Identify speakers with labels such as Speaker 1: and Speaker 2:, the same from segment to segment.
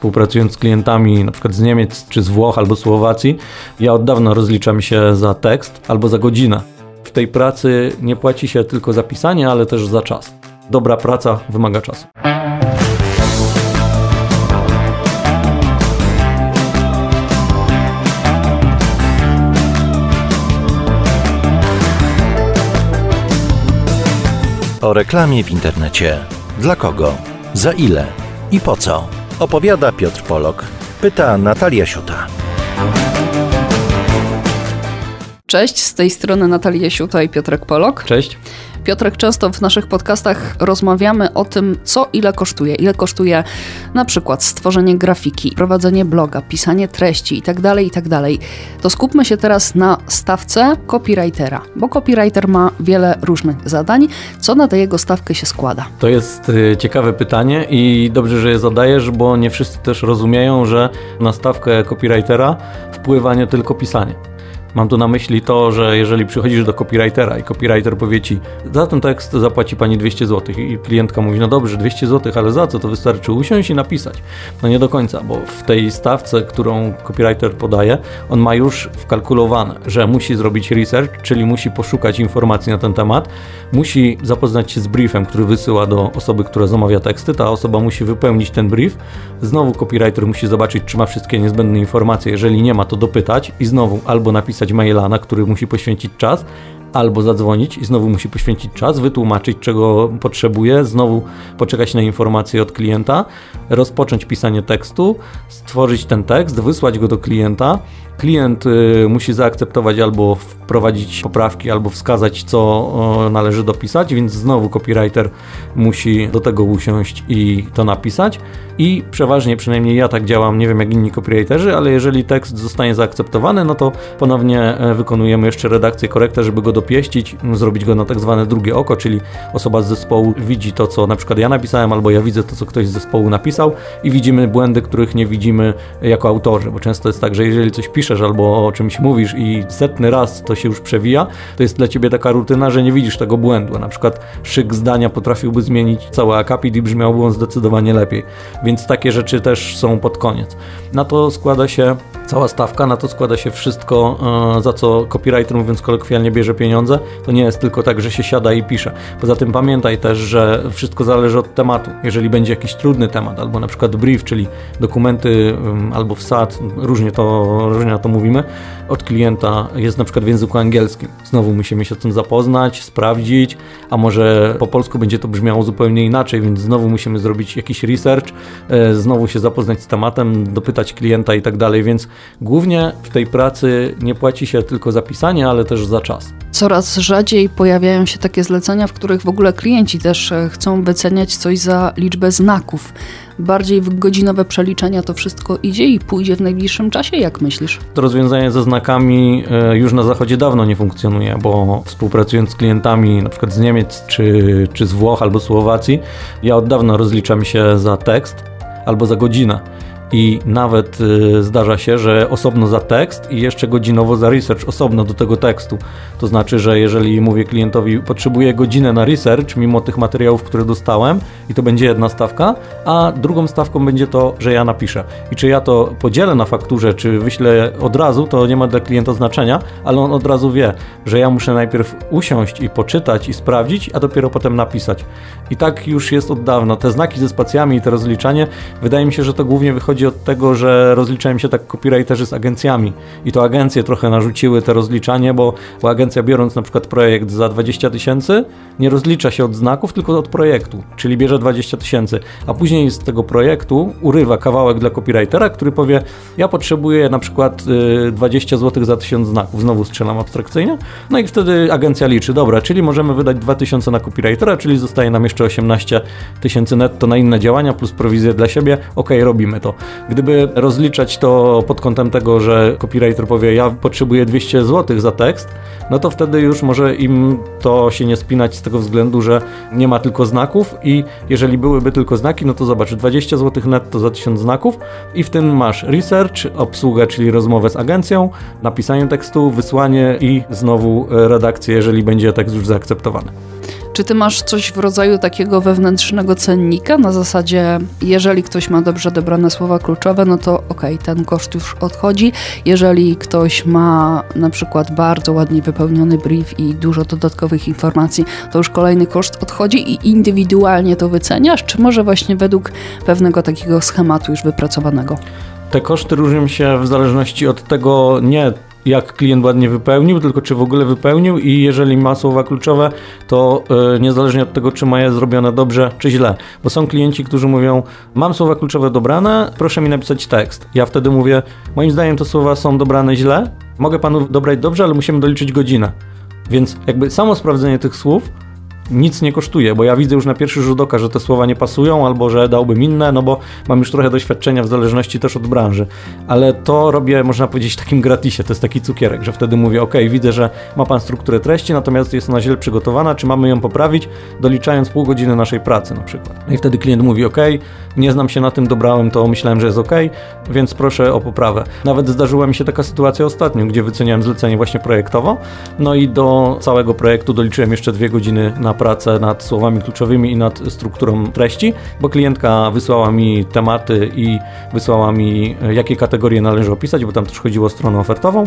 Speaker 1: współpracując z klientami na przykład z Niemiec, czy z Włoch, albo Słowacji, ja od dawna rozliczam się za tekst albo za godzinę. W tej pracy nie płaci się tylko za pisanie, ale też za czas. Dobra praca wymaga czasu.
Speaker 2: O reklamie w internecie. Dla kogo? Za ile? I po co? Opowiada Piotr Polok. Pyta Natalia Siuta.
Speaker 3: Cześć, z tej strony Natalia Siuta i Piotrek Polok.
Speaker 1: Cześć.
Speaker 3: Piotrek, często w naszych podcastach rozmawiamy o tym, co ile kosztuje. Ile kosztuje na przykład stworzenie grafiki, prowadzenie bloga, pisanie treści itd., tak itd. Tak to skupmy się teraz na stawce copywritera, bo copywriter ma wiele różnych zadań. Co na tę jego stawkę się składa?
Speaker 1: To jest y, ciekawe pytanie i dobrze, że je zadajesz, bo nie wszyscy też rozumieją, że na stawkę copywritera wpływa nie tylko pisanie. Mam tu na myśli to, że jeżeli przychodzisz do copywritera i copywriter powie ci, za ten tekst zapłaci pani 200 zł i klientka mówi, no dobrze, 200 zł, ale za co? To wystarczy usiąść i napisać. No nie do końca, bo w tej stawce, którą copywriter podaje, on ma już wkalkulowane, że musi zrobić research, czyli musi poszukać informacji na ten temat, musi zapoznać się z briefem, który wysyła do osoby, która zamawia teksty, ta osoba musi wypełnić ten brief, znowu copywriter musi zobaczyć, czy ma wszystkie niezbędne informacje, jeżeli nie ma, to dopytać i znowu albo napisać napisać maila, na który musi poświęcić czas, albo zadzwonić i znowu musi poświęcić czas, wytłumaczyć, czego potrzebuje, znowu poczekać na informacje od klienta, rozpocząć pisanie tekstu, stworzyć ten tekst, wysłać go do klienta. Klient y, musi zaakceptować albo wprowadzić poprawki, albo wskazać, co należy dopisać, więc znowu copywriter musi do tego usiąść i to napisać. I przeważnie, przynajmniej ja tak działam, nie wiem jak inni copywriterzy, ale jeżeli tekst zostanie zaakceptowany, no to ponownie e, wykonujemy jeszcze redakcję, korektę, żeby go dopieścić, zrobić go na tak zwane drugie oko, czyli osoba z zespołu widzi to, co na przykład ja napisałem, albo ja widzę to, co ktoś z zespołu napisał i widzimy błędy, których nie widzimy jako autorzy, bo często jest tak, że jeżeli coś piszesz albo o czymś mówisz i setny raz to się już przewija, to jest dla ciebie taka rutyna, że nie widzisz tego błędu. Na przykład szyk zdania potrafiłby zmienić cały akapit i brzmiałby on zdecydowanie lepiej. Więc takie rzeczy też są pod koniec. Na to składa się cała stawka, na to składa się wszystko, e, za co copywriter, mówiąc kolokwialnie, bierze pieniądze. To nie jest tylko tak, że się siada i pisze. Poza tym pamiętaj też, że wszystko zależy od tematu. Jeżeli będzie jakiś trudny temat, albo na przykład brief, czyli dokumenty, albo wsad, różnie to, różnie to mówimy, od klienta jest na przykład w języku angielskim. Znowu musimy się z tym zapoznać, sprawdzić, a może po polsku będzie to brzmiało zupełnie inaczej, więc znowu musimy zrobić jakiś research, e, znowu się zapoznać z tematem, dopytać klienta i tak dalej, więc głównie w tej pracy nie płaci się tylko za pisanie, ale też za czas.
Speaker 3: Coraz rzadziej pojawiają się takie zlecenia, w których w ogóle klienci też e, chcą wyceniać coś za liczbę znaków bardziej w godzinowe przeliczenia to wszystko idzie i pójdzie w najbliższym czasie? Jak myślisz?
Speaker 1: To rozwiązanie ze znakami e, już na zachodzie dawno nie funkcjonuje, bo współpracując z klientami na przykład z Niemiec czy, czy z Włoch albo Słowacji, ja od dawna rozliczam się za tekst albo za godzinę i nawet y, zdarza się, że osobno za tekst i jeszcze godzinowo za research, osobno do tego tekstu. To znaczy, że jeżeli mówię klientowi, potrzebuję godzinę na research, mimo tych materiałów, które dostałem, i to będzie jedna stawka, a drugą stawką będzie to, że ja napiszę. I czy ja to podzielę na fakturze, czy wyślę od razu, to nie ma dla klienta znaczenia, ale on od razu wie, że ja muszę najpierw usiąść i poczytać i sprawdzić, a dopiero potem napisać. I tak już jest od dawna. Te znaki ze spacjami i te rozliczanie, wydaje mi się, że to głównie wychodzi od tego, że rozliczają się tak copywriterzy z agencjami. I to agencje trochę narzuciły te rozliczanie, bo, bo agencja biorąc na przykład projekt za 20 tysięcy, nie rozlicza się od znaków, tylko od projektu, czyli bierze 20 tysięcy, a później z tego projektu urywa kawałek dla copywritera, który powie, ja potrzebuję na przykład 20 zł za 1000 znaków, znowu strzelam abstrakcyjnie, no i wtedy agencja liczy, dobra, czyli możemy wydać 2000 na copywritera, czyli zostaje nam jeszcze 18 tysięcy netto na inne działania plus prowizję dla siebie, ok, robimy to. Gdyby rozliczać to pod kątem tego, że copywriter powie, ja potrzebuję 200 zł za tekst, no to wtedy już może im to się nie spinać z tego względu, że nie ma tylko znaków i jeżeli byłyby tylko znaki, no to zobacz, 20 zł netto za 1000 znaków i w tym masz research, obsługę, czyli rozmowę z agencją, napisanie tekstu, wysłanie i znowu redakcję, jeżeli będzie tekst już zaakceptowany.
Speaker 3: Czy ty masz coś w rodzaju takiego wewnętrznego cennika na zasadzie, jeżeli ktoś ma dobrze dobrane słowa kluczowe, no to okej, okay, ten koszt już odchodzi. Jeżeli ktoś ma na przykład bardzo ładnie wypełniony brief i dużo dodatkowych informacji, to już kolejny koszt odchodzi i indywidualnie to wyceniasz, czy może właśnie według pewnego takiego schematu już wypracowanego?
Speaker 1: Te koszty różnią się w zależności od tego nie jak klient ładnie wypełnił, tylko czy w ogóle wypełnił i jeżeli ma słowa kluczowe, to yy, niezależnie od tego, czy ma je zrobione dobrze, czy źle. Bo są klienci, którzy mówią, mam słowa kluczowe dobrane, proszę mi napisać tekst. Ja wtedy mówię, moim zdaniem te słowa są dobrane źle, mogę panu dobrać dobrze, ale musimy doliczyć godzinę. Więc jakby samo sprawdzenie tych słów nic nie kosztuje, bo ja widzę już na pierwszy rzut oka, że te słowa nie pasują albo że dałbym inne, no bo mam już trochę doświadczenia w zależności też od branży. Ale to robię, można powiedzieć, takim gratisie, to jest taki cukierek, że wtedy mówię, ok, widzę, że ma pan strukturę treści, natomiast jest ona źle przygotowana, czy mamy ją poprawić, doliczając pół godziny naszej pracy na przykład. No I wtedy klient mówi, ok, nie znam się na tym, dobrałem to, myślałem, że jest ok, więc proszę o poprawę. Nawet zdarzyła mi się taka sytuacja ostatnio, gdzie wyceniałem zlecenie właśnie projektowo, no i do całego projektu doliczyłem jeszcze dwie godziny na pracę nad słowami kluczowymi i nad strukturą treści, bo klientka wysłała mi tematy i wysłała mi, e, jakie kategorie należy opisać, bo tam też chodziło o stronę ofertową,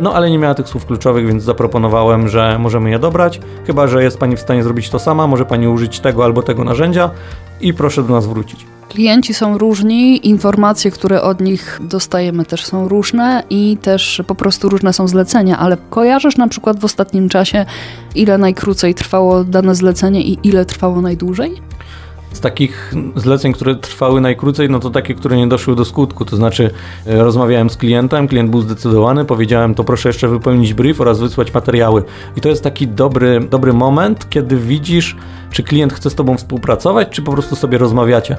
Speaker 1: no ale nie miała tych słów kluczowych, więc zaproponowałem, że możemy je dobrać, chyba że jest Pani w stanie zrobić to sama, może Pani użyć tego albo tego narzędzia i proszę do nas wrócić.
Speaker 3: Klienci są różni, informacje, które od nich dostajemy też są różne i też po prostu różne są zlecenia, ale kojarzysz na przykład w ostatnim czasie, ile najkrócej trwało dane zlecenie i ile trwało najdłużej?
Speaker 1: Z takich zleceń, które trwały najkrócej, no to takie, które nie doszły do skutku. To znaczy, e, rozmawiałem z klientem, klient był zdecydowany, powiedziałem, to proszę jeszcze wypełnić brief oraz wysłać materiały. I to jest taki dobry, dobry moment, kiedy widzisz, czy klient chce z Tobą współpracować, czy po prostu sobie rozmawiacie.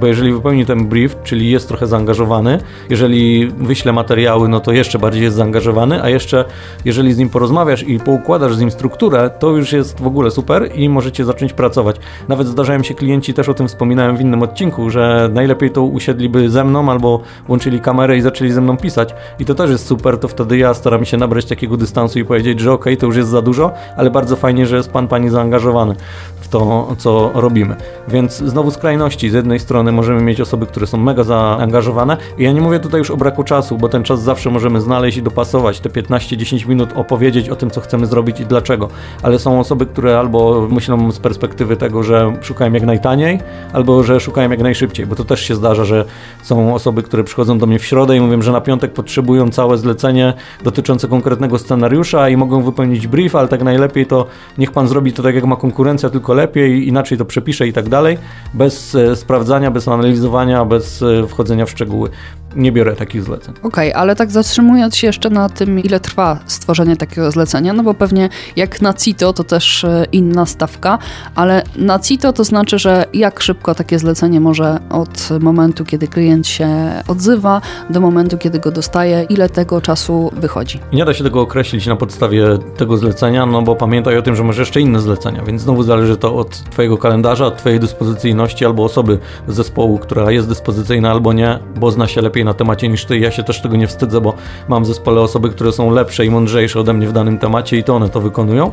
Speaker 1: Bo jeżeli wypełni ten brief, czyli jest trochę zaangażowany, jeżeli wyśle materiały, no to jeszcze bardziej jest zaangażowany, a jeszcze jeżeli z nim porozmawiasz i poukładasz z nim strukturę, to już jest w ogóle super i możecie zacząć pracować. Nawet zdarzają się klienci, też o tym wspominałem w innym odcinku, że najlepiej to usiedliby ze mną albo włączyli kamerę i zaczęli ze mną pisać. I to też jest super, to wtedy ja staram się nabrać takiego dystansu i powiedzieć, że okej, okay, to już jest za dużo, ale bardzo fajnie, że jest pan, pani zaangażowany w to, co robimy. Więc znowu skrajności. Z jednej strony możemy mieć osoby, które są mega zaangażowane i ja nie mówię tutaj już o braku czasu, bo ten czas zawsze możemy znaleźć i dopasować. Te 15-10 minut opowiedzieć o tym, co chcemy zrobić i dlaczego. Ale są osoby, które albo myślą z perspektywy tego, że szukają jak najtaniej, albo że szukają jak najszybciej, bo to też się zdarza, że są osoby, które przychodzą do mnie w środę i mówią, że na piątek potrzebują całe zlecenie dotyczące konkretnego scenariusza i mogą wypełnić brief, ale tak najlepiej to niech pan zrobi to tak jak ma konkurencja, tylko lepiej, inaczej to przepiszę i tak dalej, bez e, sprawdzania, bez analizowania, bez e, wchodzenia w szczegóły nie biorę takich zleceń.
Speaker 3: Okej, okay, ale tak zatrzymując się jeszcze na tym, ile trwa stworzenie takiego zlecenia, no bo pewnie jak na CITO to też e, inna stawka, ale na CITO to znaczy, że jak szybko takie zlecenie może od momentu, kiedy klient się odzywa, do momentu, kiedy go dostaje, ile tego czasu wychodzi?
Speaker 1: Nie da się tego określić na podstawie tego zlecenia, no bo pamiętaj o tym, że masz jeszcze inne zlecenia, więc znowu zależy to od Twojego kalendarza, od Twojej dyspozycyjności albo osoby z zespołu, która jest dyspozycyjna albo nie, bo zna się lepiej na temacie niż ty. Ja się też tego nie wstydzę, bo mam w zespole osoby, które są lepsze i mądrzejsze ode mnie w danym temacie i to one to wykonują.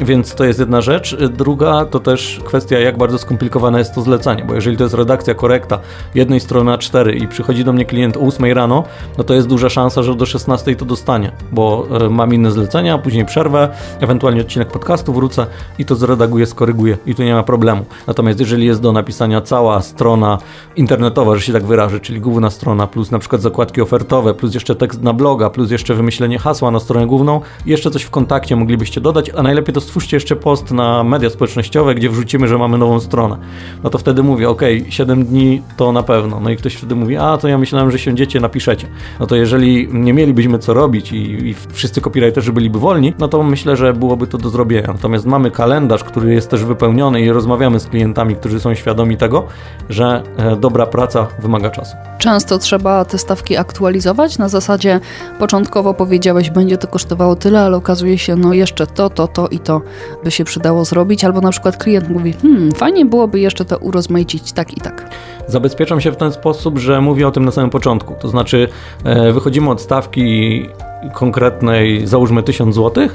Speaker 1: Więc to jest jedna rzecz. Druga to też kwestia, jak bardzo skomplikowane jest to zlecenie, bo jeżeli to jest redakcja korekta jednej strony A4 i przychodzi do mnie klient o 8 rano, no to jest duża szansa, że do 16 to dostanie, bo e, mam inne zlecenia, później przerwę, ewentualnie odcinek podcastu wrócę i to zredaguję, skoryguję i tu nie ma problemu. Natomiast jeżeli jest do napisania cała strona internetowa, że się tak wyrażę, czyli główna strona plus plus na przykład zakładki ofertowe, plus jeszcze tekst na bloga, plus jeszcze wymyślenie hasła na stronę główną jeszcze coś w kontakcie moglibyście dodać, a najlepiej to stwórzcie jeszcze post na media społecznościowe, gdzie wrzucimy, że mamy nową stronę. No to wtedy mówię, ok, 7 dni to na pewno. No i ktoś wtedy mówi, a to ja myślałem, że siądziecie, napiszecie. No to jeżeli nie mielibyśmy co robić i, i wszyscy copywriterzy byliby wolni, no to myślę, że byłoby to do zrobienia. Natomiast mamy kalendarz, który jest też wypełniony i rozmawiamy z klientami, którzy są świadomi tego, że e, dobra praca wymaga czasu.
Speaker 3: Często trzeba te stawki aktualizować? Na zasadzie początkowo powiedziałeś, będzie to kosztowało tyle, ale okazuje się, no jeszcze to, to, to i to by się przydało zrobić, albo na przykład klient mówi, hmm, fajnie byłoby jeszcze to urozmaicić tak i tak.
Speaker 1: Zabezpieczam się w ten sposób, że mówię o tym na samym początku. To znaczy, e, wychodzimy od stawki konkretnej, załóżmy 1000 zł,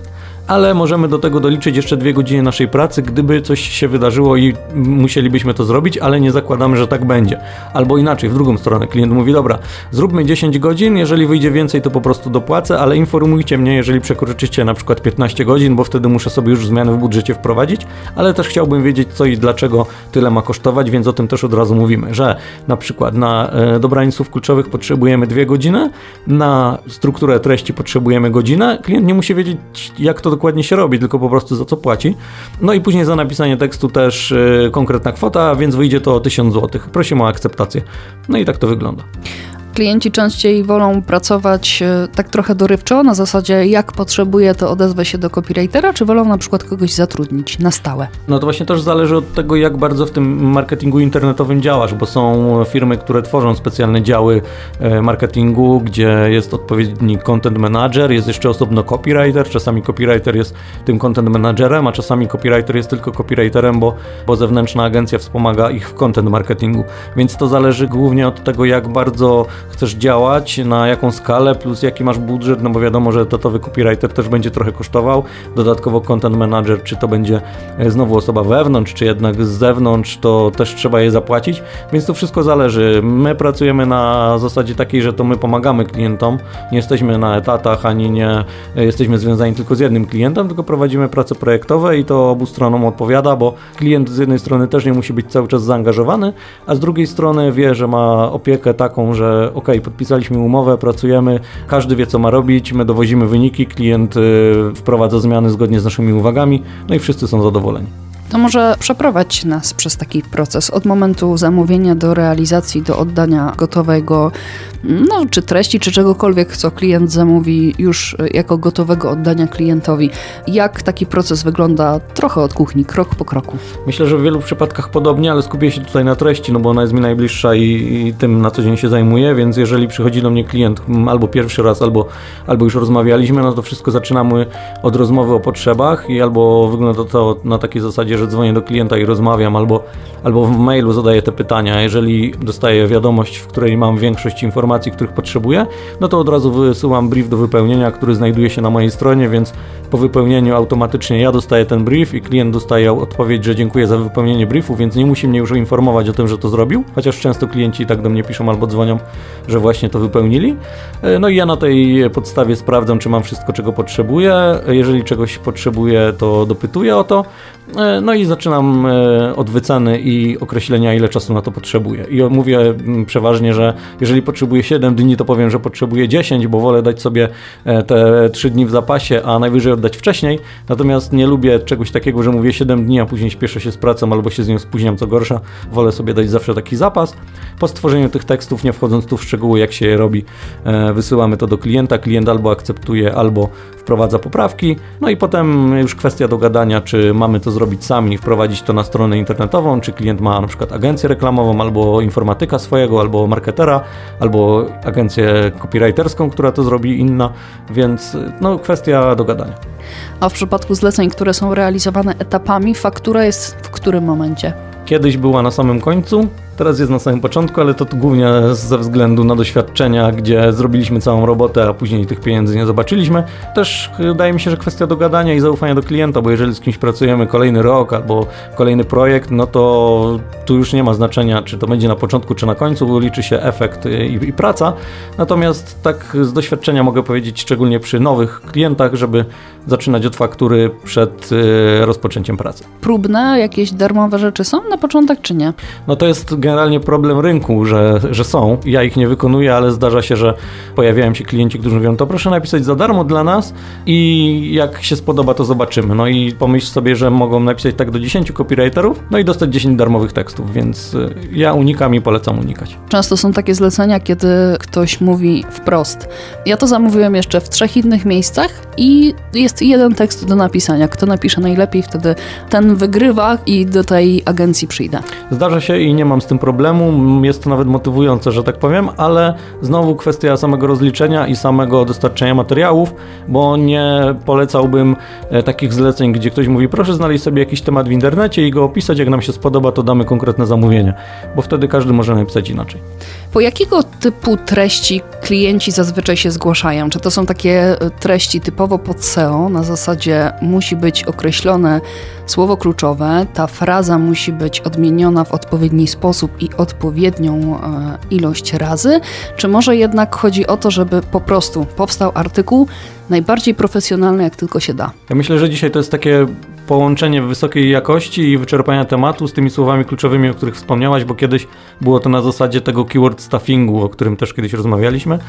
Speaker 1: ale możemy do tego doliczyć jeszcze dwie godziny naszej pracy, gdyby coś się wydarzyło i musielibyśmy to zrobić, ale nie zakładamy, że tak będzie. Albo inaczej, w drugą stronę, klient mówi, dobra, zróbmy 10 godzin, jeżeli wyjdzie więcej, to po prostu dopłacę, ale informujcie mnie, jeżeli przekroczycie na przykład 15 godzin, bo wtedy muszę sobie już zmiany w budżecie wprowadzić, ale też chciałbym wiedzieć, co i dlaczego tyle ma kosztować, więc o tym też od razu mówimy, że na przykład na e, dobranie słów kluczowych potrzebujemy dwie godziny, na strukturę treści potrzebujemy godzinę, klient nie musi wiedzieć, jak to dokładnie się robi, tylko po prostu za co płaci. No i później za napisanie tekstu też e, konkretna kwota, więc wyjdzie to 1000 zł. Prosimy o akceptację. No i tak to wygląda.
Speaker 3: Klienci częściej wolą pracować e, tak trochę dorywczo, na zasadzie jak potrzebuję, to odezwę się do copywritera, czy wolą na przykład kogoś zatrudnić na stałe?
Speaker 1: No to właśnie też zależy od tego, jak bardzo w tym marketingu internetowym działasz, bo są firmy, które tworzą specjalne działy e, marketingu, gdzie jest odpowiedni content manager, jest jeszcze osobno copywriter, czasami copywriter jest tym content managerem, a czasami copywriter jest tylko copywriterem, bo, bo zewnętrzna agencja wspomaga ich w content marketingu. Więc to zależy głównie od tego, jak bardzo chcesz działać, na jaką skalę, plus jaki masz budżet, no bo wiadomo, że etatowy copywriter też będzie trochę kosztował, dodatkowo content manager, czy to będzie e, znowu osoba wewnątrz, czy jednak z zewnątrz, to też trzeba je zapłacić, więc to wszystko zależy. My pracujemy na zasadzie takiej, że to my pomagamy klientom, nie jesteśmy na etatach, ani nie e, jesteśmy związani tylko z jednym klientem, tylko prowadzimy prace projektowe i to obu stronom odpowiada, bo klient z jednej strony też nie musi być cały czas zaangażowany, a z drugiej strony wie, że ma opiekę taką, że ok, podpisaliśmy umowę, pracujemy, każdy wie co ma robić, my dowozimy wyniki, klient y, wprowadza zmiany zgodnie z naszymi uwagami, no i wszyscy są zadowoleni
Speaker 3: to może przeprowadź nas przez taki proces od momentu zamówienia do realizacji, do oddania gotowego, no, czy treści, czy czegokolwiek, co klient zamówi już jako gotowego oddania klientowi. Jak taki proces wygląda trochę od kuchni, krok po kroku?
Speaker 1: Myślę, że w wielu przypadkach podobnie, ale skupię się tutaj na treści, no bo ona jest mi najbliższa i, i tym na co dzień się zajmuję, więc jeżeli przychodzi do mnie klient albo pierwszy raz, albo, albo już rozmawialiśmy, no to wszystko zaczynamy od rozmowy o potrzebach i albo wygląda to na takiej zasadzie, że że dzwonię do klienta i rozmawiam, albo, albo w mailu zadaję te pytania. Jeżeli dostaję wiadomość, w której mam większość informacji, których potrzebuję, no to od razu wysyłam brief do wypełnienia, który znajduje się na mojej stronie, więc po wypełnieniu automatycznie ja dostaję ten brief i klient dostaje odpowiedź, że dziękuję za wypełnienie briefu, więc nie musi mnie już informować o tym, że to zrobił, chociaż często klienci tak do mnie piszą albo dzwonią, że właśnie to wypełnili. E, no i ja na tej podstawie sprawdzam, czy mam wszystko, czego potrzebuję. Jeżeli czegoś potrzebuję, to dopytuję o to. No i zaczynam e, od wyceny i określenia, ile czasu na to potrzebuję. I mówię mm, przeważnie, że jeżeli potrzebuję 7 dni, to powiem, że potrzebuję 10, bo wolę dać sobie e, te 3 dni w zapasie, a najwyżej oddać wcześniej. Natomiast nie lubię czegoś takiego, że mówię 7 dni, a później śpieszę się z pracą albo się z nią spóźniam, co gorsza. Wolę sobie dać zawsze taki zapas. Po stworzeniu tych tekstów, nie wchodząc tu w szczegóły, jak się je robi, wysyłamy to do klienta. Klient albo akceptuje, albo wprowadza poprawki. No i potem już kwestia dogadania, czy mamy to zrobić sami, wprowadzić to na stronę internetową, czy klient ma na przykład agencję reklamową, albo informatyka swojego, albo marketera, albo agencję copywriterską, która to zrobi inna, więc no kwestia dogadania.
Speaker 3: A w przypadku zleceń, które są realizowane etapami, faktura jest w którym momencie?
Speaker 1: Kiedyś była na samym końcu, Teraz jest na samym początku, ale to głównie ze względu na doświadczenia, gdzie zrobiliśmy całą robotę, a później tych pieniędzy nie zobaczyliśmy. Też wydaje mi się, że kwestia dogadania i zaufania do klienta, bo jeżeli z kimś pracujemy kolejny rok albo kolejny projekt, no to tu już nie ma znaczenia, czy to będzie na początku, czy na końcu, bo liczy się efekt i, i praca. Natomiast tak z doświadczenia mogę powiedzieć, szczególnie przy nowych klientach, żeby zaczynać od faktury przed y, rozpoczęciem pracy.
Speaker 3: Próbne jakieś darmowe rzeczy są na początek, czy nie?
Speaker 1: No to jest generalnie problem rynku, że, że są. Ja ich nie wykonuję, ale zdarza się, że pojawiają się klienci, którzy mówią, to proszę napisać za darmo dla nas i jak się spodoba, to zobaczymy. No i pomyśl sobie, że mogą napisać tak do 10 copywriterów, no i dostać 10 darmowych tekstów, więc y, ja unikam i polecam unikać.
Speaker 3: Często są takie zlecenia, kiedy ktoś mówi wprost. Ja to zamówiłem jeszcze w trzech innych miejscach i jest jeden tekst do napisania. Kto napisze najlepiej, wtedy ten wygrywa i do tej agencji przyjdę.
Speaker 1: Zdarza się i nie mam z tym problemu. Jest to nawet motywujące, że tak powiem, ale znowu kwestia samego rozliczenia i samego dostarczenia materiałów, bo nie polecałbym e, takich zleceń, gdzie ktoś mówi, proszę znaleźć sobie jakiś temat w internecie i go opisać, jak nam się spodoba, to damy konkretne zamówienie, bo wtedy każdy może napisać inaczej.
Speaker 3: Po jakiego typu treści klienci zazwyczaj się zgłaszają? Czy to są takie e, treści typowo pod SEO, na zasadzie musi być określone słowo kluczowe, ta fraza musi być odmieniona w odpowiedni sposób i odpowiednią e, ilość razy? Czy może jednak chodzi o to, żeby po prostu powstał artykuł najbardziej profesjonalny, jak tylko się da?
Speaker 1: Ja myślę, że dzisiaj to jest takie połączenie wysokiej jakości i wyczerpania tematu z tymi słowami kluczowymi, o których wspomniałaś, bo kiedyś było to na zasadzie tego keyword stuffingu, o którym też kiedyś rozmawialiśmy,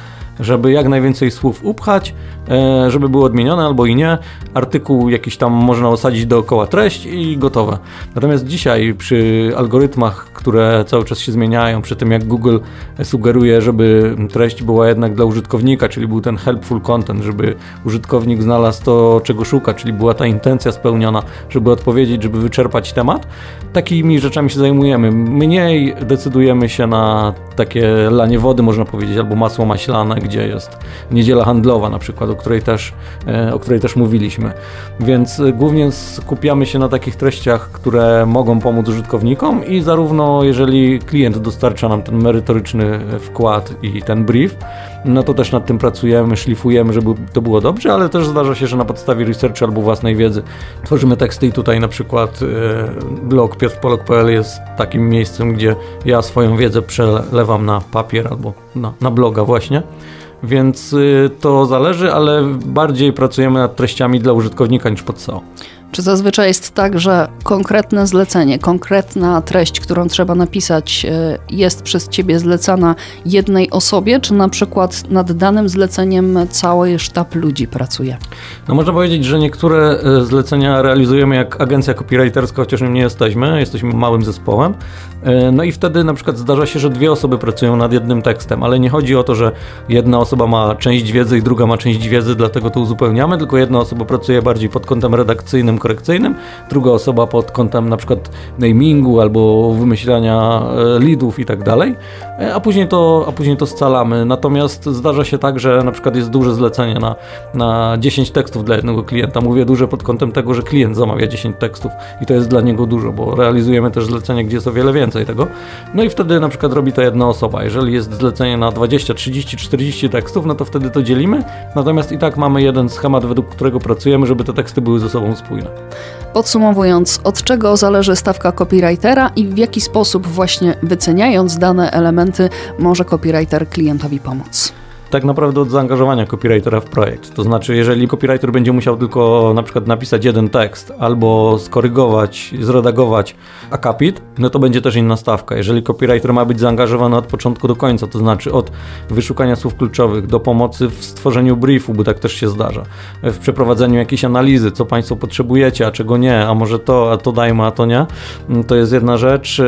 Speaker 1: żeby jak najwięcej słów upchać, e, żeby było odmienione albo i nie. Artykuł jakiś tam można osadzić dookoła treść i gotowe. Natomiast dzisiaj przy algorytmach, które cały czas się zmieniają, przy tym jak Google sugeruje, żeby treść była jednak dla użytkownika, czyli był ten helpful content, żeby użytkownik znalazł to, czego szuka, czyli była ta intencja spełniona, żeby odpowiedzieć, żeby wyczerpać temat. Takimi rzeczami się zajmujemy. Mniej decydujemy się na takie lanie wody, można powiedzieć, albo masło maślane, gdzie jest niedziela handlowa na przykład, o której też, e, o której też mówiliśmy. Więc e, głównie skupiamy się na takich treściach, które mogą pomóc użytkownikom i zarówno jeżeli klient dostarcza nam ten merytoryczny wkład i ten brief, no to też nad tym pracujemy, szlifujemy, żeby to było dobrze, ale też zdarza się, że na podstawie researchu albo własnej wiedzy tworzymy teksty i tutaj na przykład e, blog piotrpolok.pl jest takim miejscem, gdzie ja swoją wiedzę przelewam na papier albo na, na bloga właśnie. Więc y, to zależy, ale bardziej pracujemy nad treściami dla użytkownika niż pod SEO.
Speaker 3: Czy zazwyczaj jest tak, że konkretne zlecenie, konkretna treść, którą trzeba napisać, e, jest przez ciebie zlecana jednej osobie, czy na przykład nad danym zleceniem cały sztab ludzi pracuje?
Speaker 1: No można powiedzieć, że niektóre e, zlecenia realizujemy jak agencja copywriterska, chociaż nim nie jesteśmy, jesteśmy małym zespołem. E, no i wtedy na przykład zdarza się, że dwie osoby pracują nad jednym tekstem, ale nie chodzi o to, że jedna osoba ma część wiedzy i druga ma część wiedzy, dlatego to uzupełniamy, tylko jedna osoba pracuje bardziej pod kątem redakcyjnym, korekcyjnym, druga osoba pod kątem na przykład namingu albo wymyślania e, leadów i tak dalej, e, a później to, a później to scalamy. Natomiast zdarza się tak, że na przykład jest duże zlecenie na, na 10 tekstów dla jednego klienta. Mówię duże pod kątem tego, że klient zamawia 10 tekstów i to jest dla niego dużo, bo realizujemy też zlecenie, gdzie jest o wiele więcej tego. No i wtedy na przykład robi to jedna osoba. Jeżeli jest zlecenie na 20, 30, 40 tekstów, no to wtedy to dzielimy. Natomiast i tak mamy jeden schemat, według którego pracujemy, żeby te teksty były ze sobą spójne.
Speaker 3: Podsumowując, od czego zależy stawka copywritera i w jaki sposób właśnie wyceniając dane elementy może copywriter klientowi pomóc?
Speaker 1: Tak naprawdę od zaangażowania copywritera w projekt. To znaczy, jeżeli copywriter będzie musiał tylko na przykład napisać jeden tekst albo skorygować, zredagować akapit, no to będzie też inna stawka. Jeżeli copywriter ma być zaangażowany od początku do końca, to znaczy od wyszukania słów kluczowych do pomocy w stworzeniu briefu, bo tak też się zdarza, w przeprowadzeniu jakiejś analizy, co Państwo potrzebujecie, a czego nie, a może to, a to dajmy, a to nie, to jest jedna rzecz,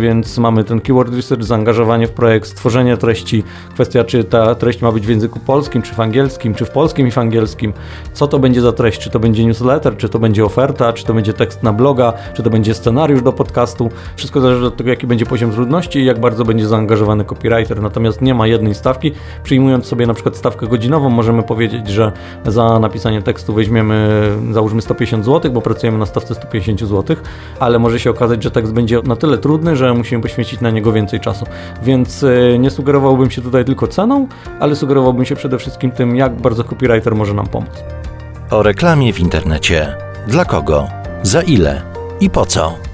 Speaker 1: więc mamy ten keyword research, zaangażowanie w projekt, stworzenie treści, kwestia czy ta treść treść ma być w języku polskim, czy w angielskim, czy w polskim i w angielskim, co to będzie za treść, czy to będzie newsletter, czy to będzie oferta, czy to będzie tekst na bloga, czy to będzie scenariusz do podcastu. Wszystko zależy od tego, jaki będzie poziom trudności i jak bardzo będzie zaangażowany copywriter. Natomiast nie ma jednej stawki. Przyjmując sobie na przykład stawkę godzinową, możemy powiedzieć, że za napisanie tekstu weźmiemy załóżmy 150 zł, bo pracujemy na stawce 150 zł, ale może się okazać, że tekst będzie na tyle trudny, że musimy poświęcić na niego więcej czasu. Więc e, nie sugerowałbym się tutaj tylko ceną, ale sugerowałbym się przede wszystkim tym, jak bardzo copywriter może nam pomóc.
Speaker 2: O reklamie w internecie. Dla kogo? Za ile? I po co?